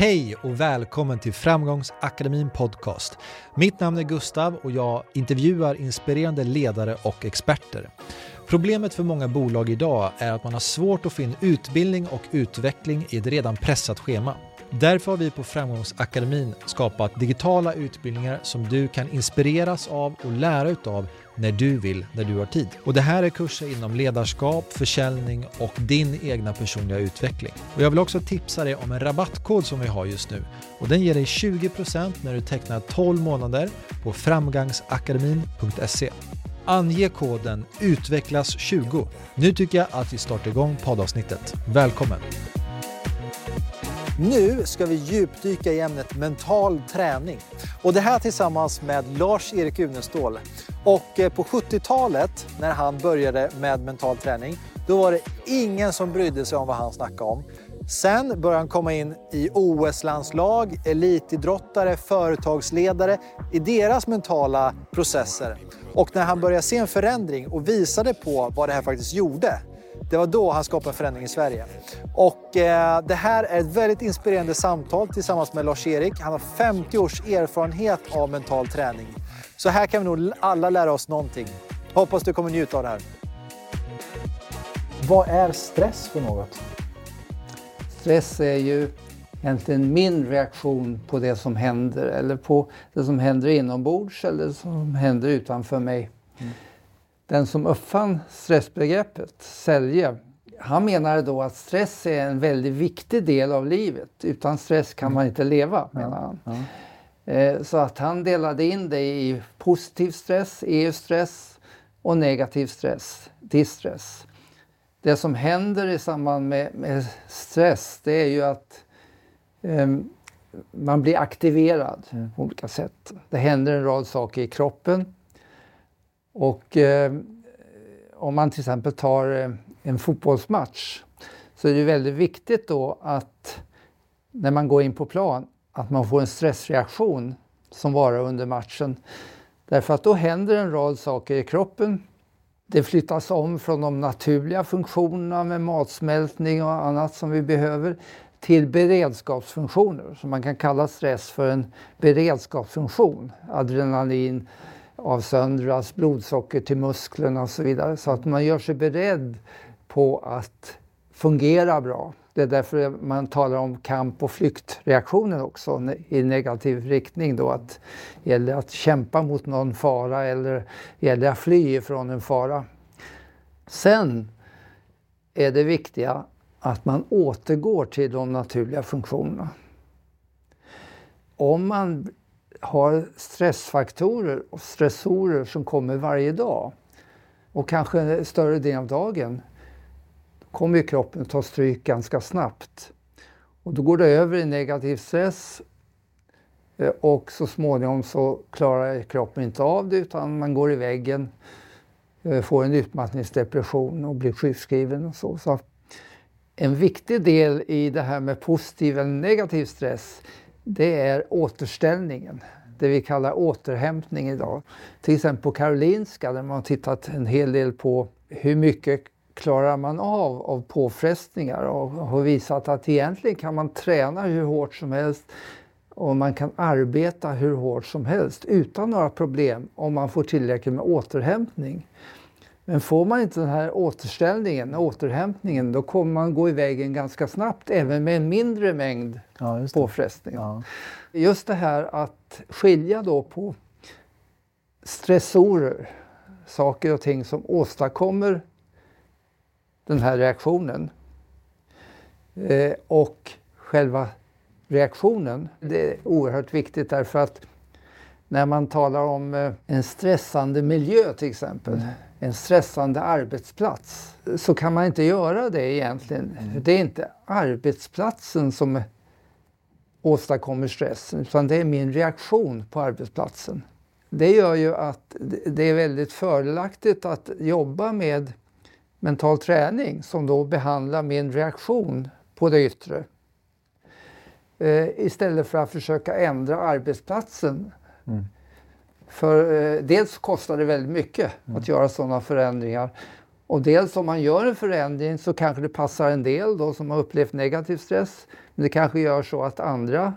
Hej och välkommen till Framgångsakademin Podcast. Mitt namn är Gustav och jag intervjuar inspirerande ledare och experter. Problemet för många bolag idag är att man har svårt att få in utbildning och utveckling i ett redan pressat schema. Därför har vi på Framgångsakademin skapat digitala utbildningar som du kan inspireras av och lära utav när du vill, när du har tid. Och det här är kurser inom ledarskap, försäljning och din egna personliga utveckling. Och jag vill också tipsa dig om en rabattkod som vi har just nu. Och den ger dig 20% när du tecknar 12 månader på framgangsakademin.se. Ange koden UTVECKLAS20. Nu tycker jag att vi startar igång poddavsnittet. Välkommen! Nu ska vi djupdyka i ämnet mental träning. Och det här tillsammans med Lars-Erik Unestål. Och eh, på 70-talet när han började med mental träning, då var det ingen som brydde sig om vad han snackade om. Sen började han komma in i OS-landslag, elitidrottare, företagsledare i deras mentala processer. Och när han började se en förändring och visade på vad det här faktiskt gjorde, det var då han skapade en förändring i Sverige. Och eh, det här är ett väldigt inspirerande samtal tillsammans med Lars-Erik. Han har 50 års erfarenhet av mental träning. Så här kan vi nog alla lära oss någonting. Hoppas du kommer njuta av det här. Vad är stress för något? Stress är ju egentligen min reaktion på det som händer eller på det som händer inombords eller det som händer utanför mig. Mm. Den som uppfann stressbegreppet, Selje, han menade då att stress är en väldigt viktig del av livet. Utan stress kan man inte leva, menar han. Ja. Eh, så att han delade in det i positiv stress, EU-stress och negativ stress, distress. Det som händer i samband med, med stress det är ju att um, man blir aktiverad mm. på olika sätt. Det händer en rad saker i kroppen. Och eh, om man till exempel tar eh, en fotbollsmatch så är det väldigt viktigt då att när man går in på plan att man får en stressreaktion som varar under matchen. Därför att då händer en rad saker i kroppen. Det flyttas om från de naturliga funktionerna med matsmältning och annat som vi behöver till beredskapsfunktioner. Så man kan kalla stress för en beredskapsfunktion. Adrenalin avsöndras, blodsocker till musklerna och så vidare. Så att man gör sig beredd på att fungera bra. Det är därför man talar om kamp och flyktreaktioner också i negativ riktning. Då att gäller att kämpa mot någon fara eller gäller att fly ifrån en fara. Sen är det viktiga att man återgår till de naturliga funktionerna. Om man har stressfaktorer och stressorer som kommer varje dag och kanske större delen av dagen kommer ju kroppen ta stryk ganska snabbt. Och då går det över i negativ stress eh, och så småningom så klarar kroppen inte av det utan man går i väggen, eh, får en utmattningsdepression och blir sjukskriven och så. så en viktig del i det här med positiv eller negativ stress det är återställningen. Det vi kallar återhämtning idag. Till exempel på Karolinska där man har tittat en hel del på hur mycket klarar man av av påfrestningar och har visat att egentligen kan man träna hur hårt som helst och man kan arbeta hur hårt som helst utan några problem om man får tillräckligt med återhämtning. Men får man inte den här återställningen, återhämtningen, då kommer man gå i vägen ganska snabbt även med en mindre mängd ja, just påfrestningar. Ja. Just det här att skilja då på stressorer, saker och ting som åstadkommer den här reaktionen. Eh, och själva reaktionen, det är oerhört viktigt därför att när man talar om eh, en stressande miljö till exempel, mm. En stressande arbetsplats, så kan man inte göra det egentligen. Mm. Det är inte arbetsplatsen som åstadkommer stressen, utan det är min reaktion på arbetsplatsen. Det gör ju att det är väldigt fördelaktigt att jobba med mental träning som då behandlar min reaktion på det yttre. Eh, istället för att försöka ändra arbetsplatsen. Mm. För eh, dels kostar det väldigt mycket mm. att göra sådana förändringar Och dels om man gör en förändring så kanske det passar en del då som har upplevt negativ stress. Men det kanske gör så att andra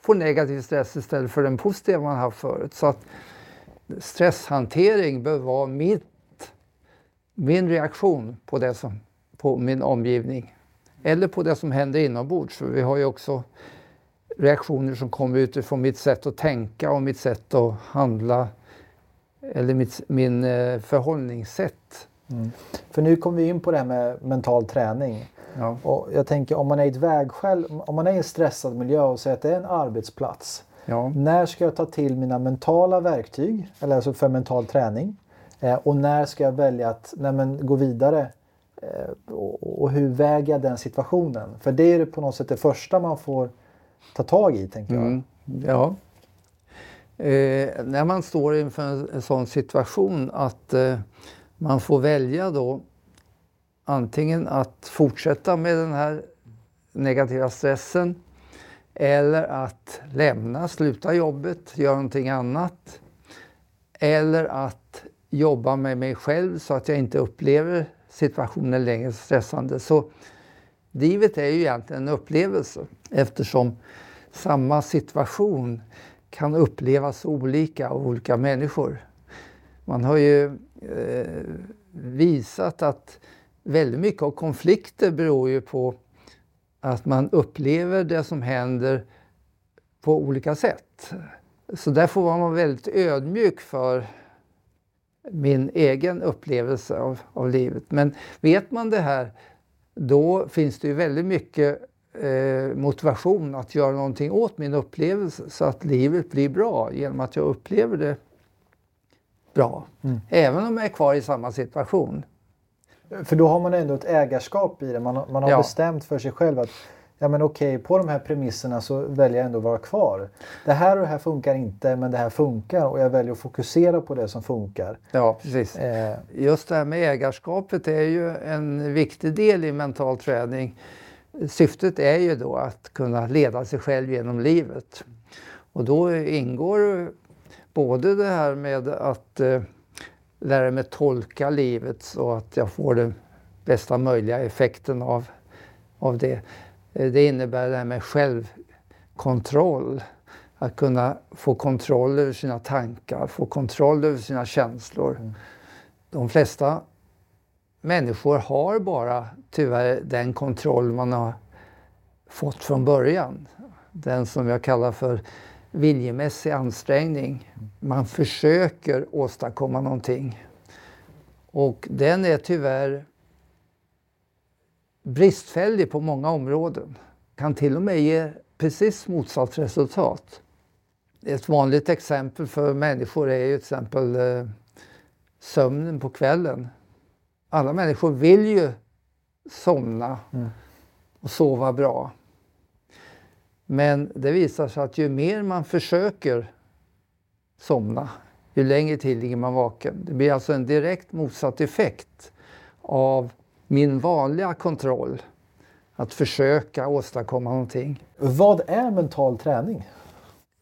får negativ stress istället för den positiva man haft förut. Så att stresshantering bör vara mitt, min reaktion på, det som, på min omgivning. Eller på det som händer inombords. För vi har ju också reaktioner som kommer utifrån mitt sätt att tänka och mitt sätt att handla. Eller mitt, min eh, förhållningssätt. Mm. För nu kommer vi in på det här med mental träning. Ja. Och jag tänker om man är i ett vägskäl, om man är i en stressad miljö och säger att det är en arbetsplats. Ja. När ska jag ta till mina mentala verktyg, eller alltså för mental träning? Eh, och när ska jag välja att nej men, gå vidare? Eh, och, och, hur väger jag den situationen? För det är på något sätt det första man får ta tag i, tänker jag. Mm. Ja. Eh, när man står inför en, en sån situation att eh, man får välja då antingen att fortsätta med den här negativa stressen eller att lämna, sluta jobbet, göra någonting annat. Eller att jobba med mig själv så att jag inte upplever situationen längre stressande. Så livet är ju egentligen en upplevelse eftersom samma situation kan upplevas olika av olika människor. Man har ju eh, visat att väldigt mycket av konflikter beror ju på att man upplever det som händer på olika sätt. Så där får man vara väldigt ödmjuk för min egen upplevelse av, av livet. Men vet man det här, då finns det ju väldigt mycket eh, motivation att göra någonting åt min upplevelse så att livet blir bra genom att jag upplever det bra. Mm. Även om jag är kvar i samma situation. För då har man ändå ett ägarskap i det. Man, man har ja. bestämt för sig själv att ja men okej, på de här premisserna så väljer jag ändå att vara kvar. Det här och det här funkar inte, men det här funkar och jag väljer att fokusera på det som funkar. Ja, precis. Eh. Just det här med ägarskapet är ju en viktig del i mental träning. Syftet är ju då att kunna leda sig själv genom livet. Och då ingår både det här med att eh, lära mig tolka livet så att jag får den bästa möjliga effekten av, av det. Eh, det innebär det här med självkontroll. Att kunna få kontroll över sina tankar, få kontroll över sina känslor. Mm. De flesta människor har bara tyvärr den kontroll man har fått från början. Den som jag kallar för viljemässig ansträngning. Man försöker åstadkomma någonting. Och den är tyvärr bristfällig på många områden. Kan till och med ge precis motsatt resultat. Ett vanligt exempel för människor är ju till exempel eh, sömnen på kvällen. Alla människor vill ju somna mm. och sova bra. Men det visar sig att ju mer man försöker somna, ju längre tid ligger man vaken. Det blir alltså en direkt motsatt effekt av min vanliga kontroll. Att försöka åstadkomma någonting. Vad är mental träning?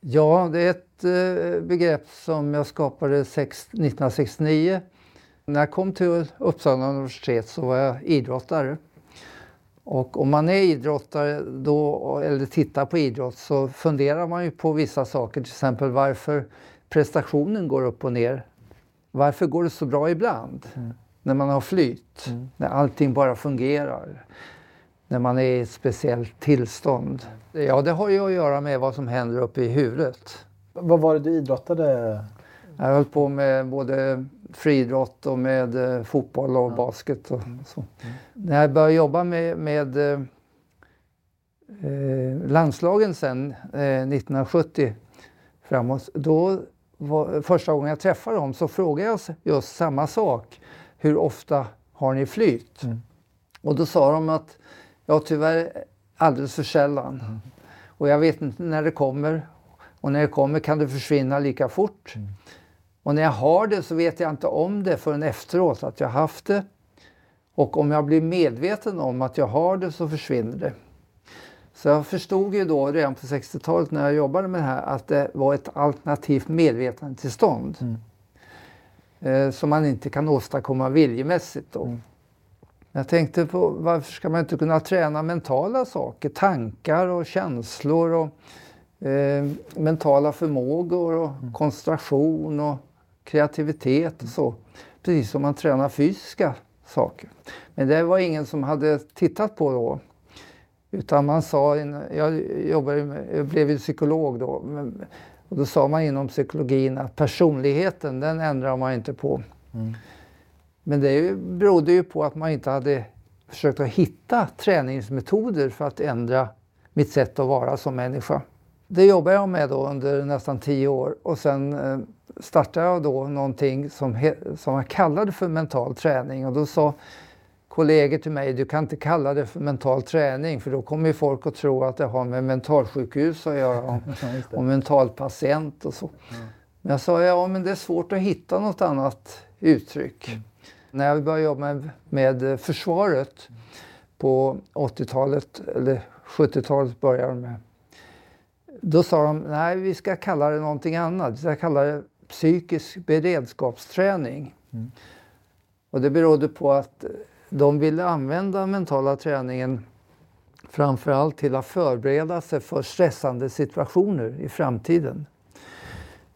Ja, det är ett eh, begrepp som jag skapade 1969. När jag kom till Uppsala universitet så var jag idrottare. Och om man är idrottare då, eller tittar på idrott så funderar man ju på vissa saker. Till exempel varför prestationen går upp och ner. Varför går det så bra ibland? Mm. När man har flyt, mm. när allting bara fungerar. När man är i ett speciellt tillstånd. Ja, det har ju att göra med vad som händer uppe i huvudet. Vad var det du idrottade? Jag höll på med både friidrott och med eh, fotboll och ja. basket. Och mm. så. Mm. När jag började jobba med, med eh, eh landslagen sen eh, 1970 framåt, då var, första gången jag träffade dem så frågade jag just samma sak. Hur ofta har ni flyt? Mm. Och då sa de att ja, tyvärr alldeles för sällan. Mm. Och jag vet inte när det kommer. Och när det kommer kan det försvinna lika fort. Mm. Och när jag har det så vet jag inte om det förrän efteråt att jag haft det. Och om jag blir medveten om att jag har det så försvinner det. Så jag förstod ju då redan på 60-talet när jag jobbade med det här att det var ett alternativt medvetandetillstånd. Mm. Eh, som man inte kan åstadkomma viljemässigt. Då. Mm. Jag tänkte på varför ska man inte kunna träna mentala saker, tankar och känslor och eh, mentala förmågor och mm. koncentration och kreativitet och så. Precis som man tränar fysiska saker. Men det var ingen som hade tittat på då. Utan man sa, jag, jobbade, jag blev ju psykolog då, och då sa man inom psykologin att personligheten den ändrar man inte på. Mm. Men det berodde ju på att man inte hade försökt att hitta träningsmetoder för att ändra mitt sätt att vara som människa. Det jobbade jag med då under nästan tio år och sen eh, startade jag då någonting som, som jag kallade för mental träning och då sa kollegor till mig, du kan inte kalla det för mental träning för då kommer folk att tro att det har med mentalsjukhus att göra och, och mentalpatient och så. Mm. Men jag sa, ja men det är svårt att hitta något annat uttryck. Mm. När jag började jobba med, med försvaret på 80-talet, eller 70-talet började de med. Då sa de, nej vi ska kalla det någonting annat. Vi ska kalla det psykisk beredskapsträning. Mm. Och det berodde på att de ville använda mentala träningen framförallt till att förbereda sig för stressande situationer i framtiden.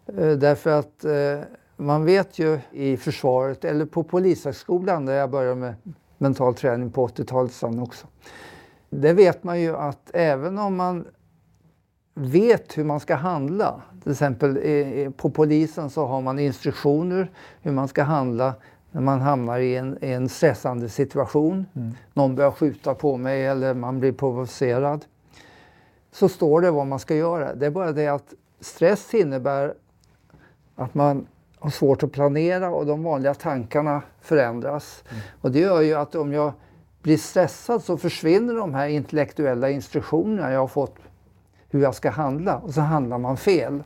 Eh, därför att eh, man vet ju i försvaret, eller på Polishögskolan där jag började med mental träning på 80-talet sen också. Det vet man ju att även om man vet hur man ska handla, till exempel på polisen så har man instruktioner hur man ska handla när man hamnar i en, i en stressande situation. Mm. Någon börjar skjuta på mig eller man blir provocerad. Så står det vad man ska göra. Det är bara det att stress innebär att man har svårt att planera och de vanliga tankarna förändras. Mm. Och det gör ju att om jag blir stressad så försvinner de här intellektuella instruktionerna jag har fått hur jag ska handla och så handlar man fel.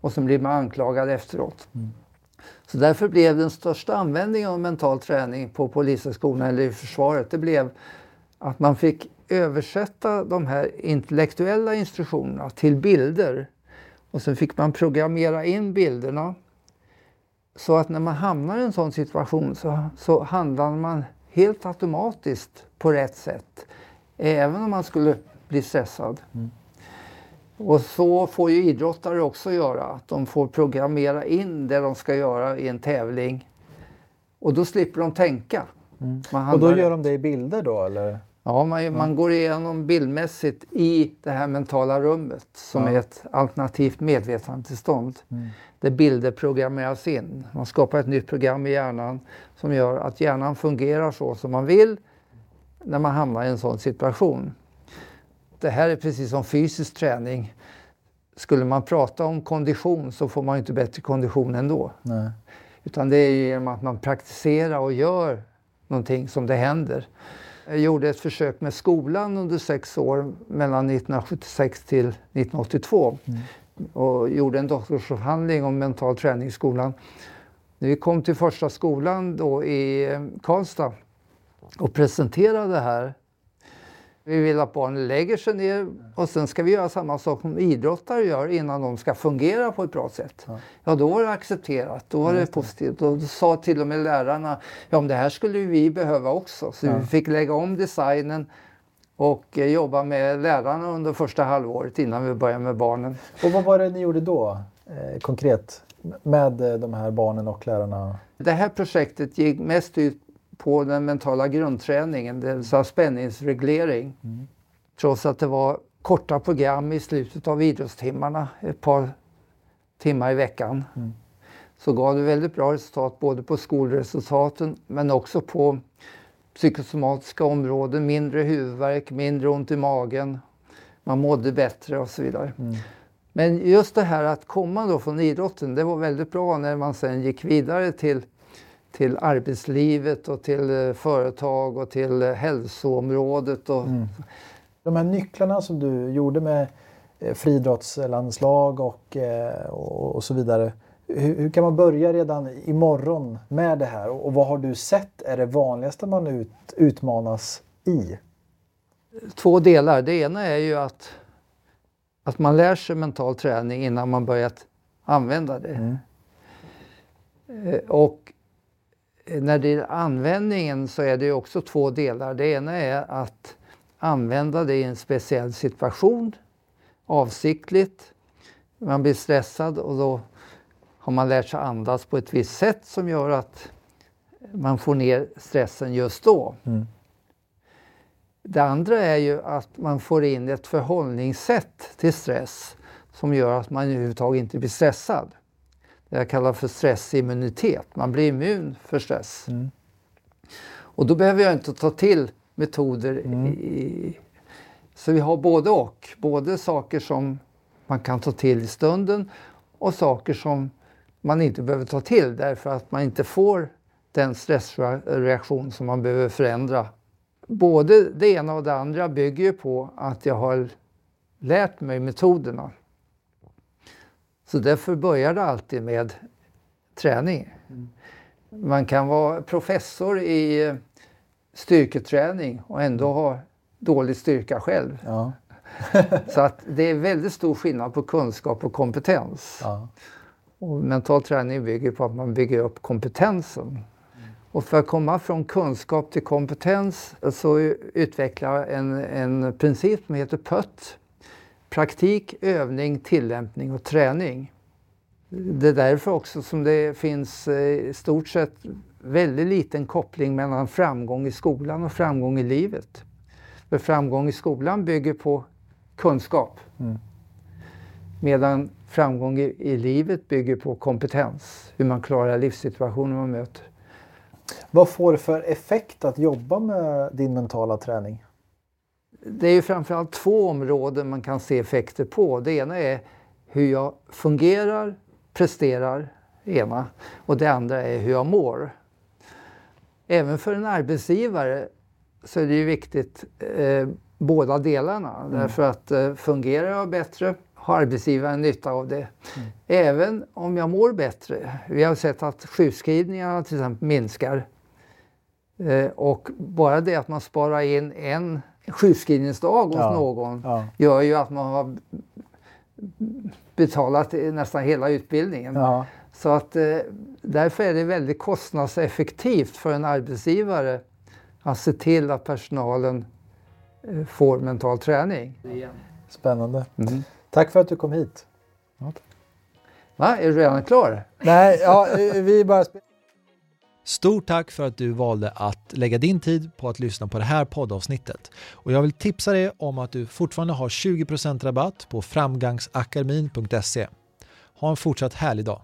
Och så blir man anklagad efteråt. Mm. Så därför blev den största användningen av mental träning på Polishögskolan eller i försvaret, det blev att man fick översätta de här intellektuella instruktionerna till bilder. Och sen fick man programmera in bilderna så att när man hamnar i en sån situation så, så handlar man helt automatiskt på rätt sätt. Även om man skulle bli stressad. Mm. Och så får ju idrottare också göra. Att de får programmera in det de ska göra i en tävling. Och då slipper de tänka. Mm. Och då gör de det i bilder då eller? Ja, man, man går igenom bildmässigt i det här mentala rummet som ja. är ett alternativt medvetandetillstånd. Mm. Där bilder programmeras in. Man skapar ett nytt program i hjärnan som gör att hjärnan fungerar så som man vill när man hamnar i en sån situation. Det här är precis som fysisk träning. Skulle man prata om kondition så får man inte bättre kondition ändå. Nej. Utan det är genom att man praktiserar och gör någonting som det händer. Jag gjorde ett försök med skolan under sex år mellan 1976 till 1982 mm. och gjorde en doktorsavhandling om mental träning i skolan. När vi kom till första skolan då i Karlstad och presenterade det här vi vill att barnen lägger sig ner och sen ska vi göra samma sak som idrottare gör innan de ska fungera på ett bra sätt. Ja, ja då var det accepterat, då var det positivt. Och då sa till och med lärarna, ja men det här skulle vi behöva också. Så ja. vi fick lägga om designen och eh, jobba med lärarna under första halvåret innan vi började med barnen. Och vad var det ni gjorde då eh, konkret med eh, de här barnen och lärarna? Det här projektet gick mest ut på den mentala grundträningen, det vill säga spänningsreglering. Mm. Trots att det var korta program i slutet av idrottstimmarna, ett par timmar i veckan. Mm. Så gav det väldigt bra resultat både på skolresultaten men också på psykosomatiska områden. Mindre huvudvärk, mindre ont i magen, man mådde bättre och så vidare. Mm. Men just det här att komma då från idrotten, det var väldigt bra när man sen gick vidare till till arbetslivet och till eh, företag och till eh, hälsoområdet. Och... Mm. De här nycklarna som du gjorde med eh, friidrottslandslag och, och, och så vidare. Hur, hur, kan man börja redan imorgon med det här och, och vad har du sett är det vanligaste man ut, utmanas i? Två delar. Det ena är ju att, att man lär sig mental träning innan man börjat använda det. Mm. Och när det är användningen så är det också två delar. Det ena är att använda det i en speciell situation avsiktligt. Man blir stressad och då har man lärt sig andas på ett visst sätt som gör att man får ner stressen just då. Mm. Det andra är ju att man får in ett förhållningssätt till stress som gör att man överhuvudtaget inte blir stressad. Det jag kallar för stressimmunitet. Man blir immun för stress. Mm. Och då behöver jag inte ta till metoder. Mm. I, så vi har både och. Både saker som man kan ta till i stunden och saker som man inte behöver ta till därför att man inte får den stressreaktion som man behöver förändra. Både det ena och det andra bygger på att jag har lärt mig metoderna. Så därför börjar det alltid med träning. Man kan vara professor i styrketräning och ändå ha dålig styrka själv. Ja. så att det är väldigt stor skillnad på kunskap och kompetens. Ja. Och mental träning bygger på att man bygger upp kompetensen. Och för att komma från kunskap till kompetens så utvecklar jag en, en princip som heter PÖT. Praktik, övning, tillämpning och träning. Det är därför också som det finns eh, i stort sett väldigt liten koppling mellan framgång i skolan och framgång i livet. För framgång i skolan bygger på kunskap. Mm. Medan framgång i, i, livet bygger på kompetens, hur man klarar livssituationer man möter. Vad får det för effekt att jobba med din mentala träning? Det är ju framförallt två områden man kan se effekter på. Det ena är hur jag fungerar, presterar, ena. Och det andra är hur jag mår. Även för en arbetsgivare så är det ju viktigt eh, båda delarna. Mm. Därför att eh, fungerar jag bättre har arbetsgivaren nytta av det. Mm. Även om jag mår bättre. Vi har sett att sjukskrivningarna till exempel minskar. Eh, och bara det att man sparar in en sjukskrivningsdag hos ja. någon ja. gör ju att man har betalat nästan hela utbildningen. Ja. Så att eh, därför är det väldigt kostnadseffektivt för en arbetsgivare att se till att personalen eh, får mental träning. Spännande. Mm. Tack för att du kom hit. Va, är du redan klar? Nej, ja, eh, vi bara... Stort tack för att du valde att lägga din tid på att lyssna på det här poddavsnittet. Och jag vill tipsa dig om att du fortfarande har 20% rabatt på framgangsakademin.se. Ha en fortsatt härlig dag.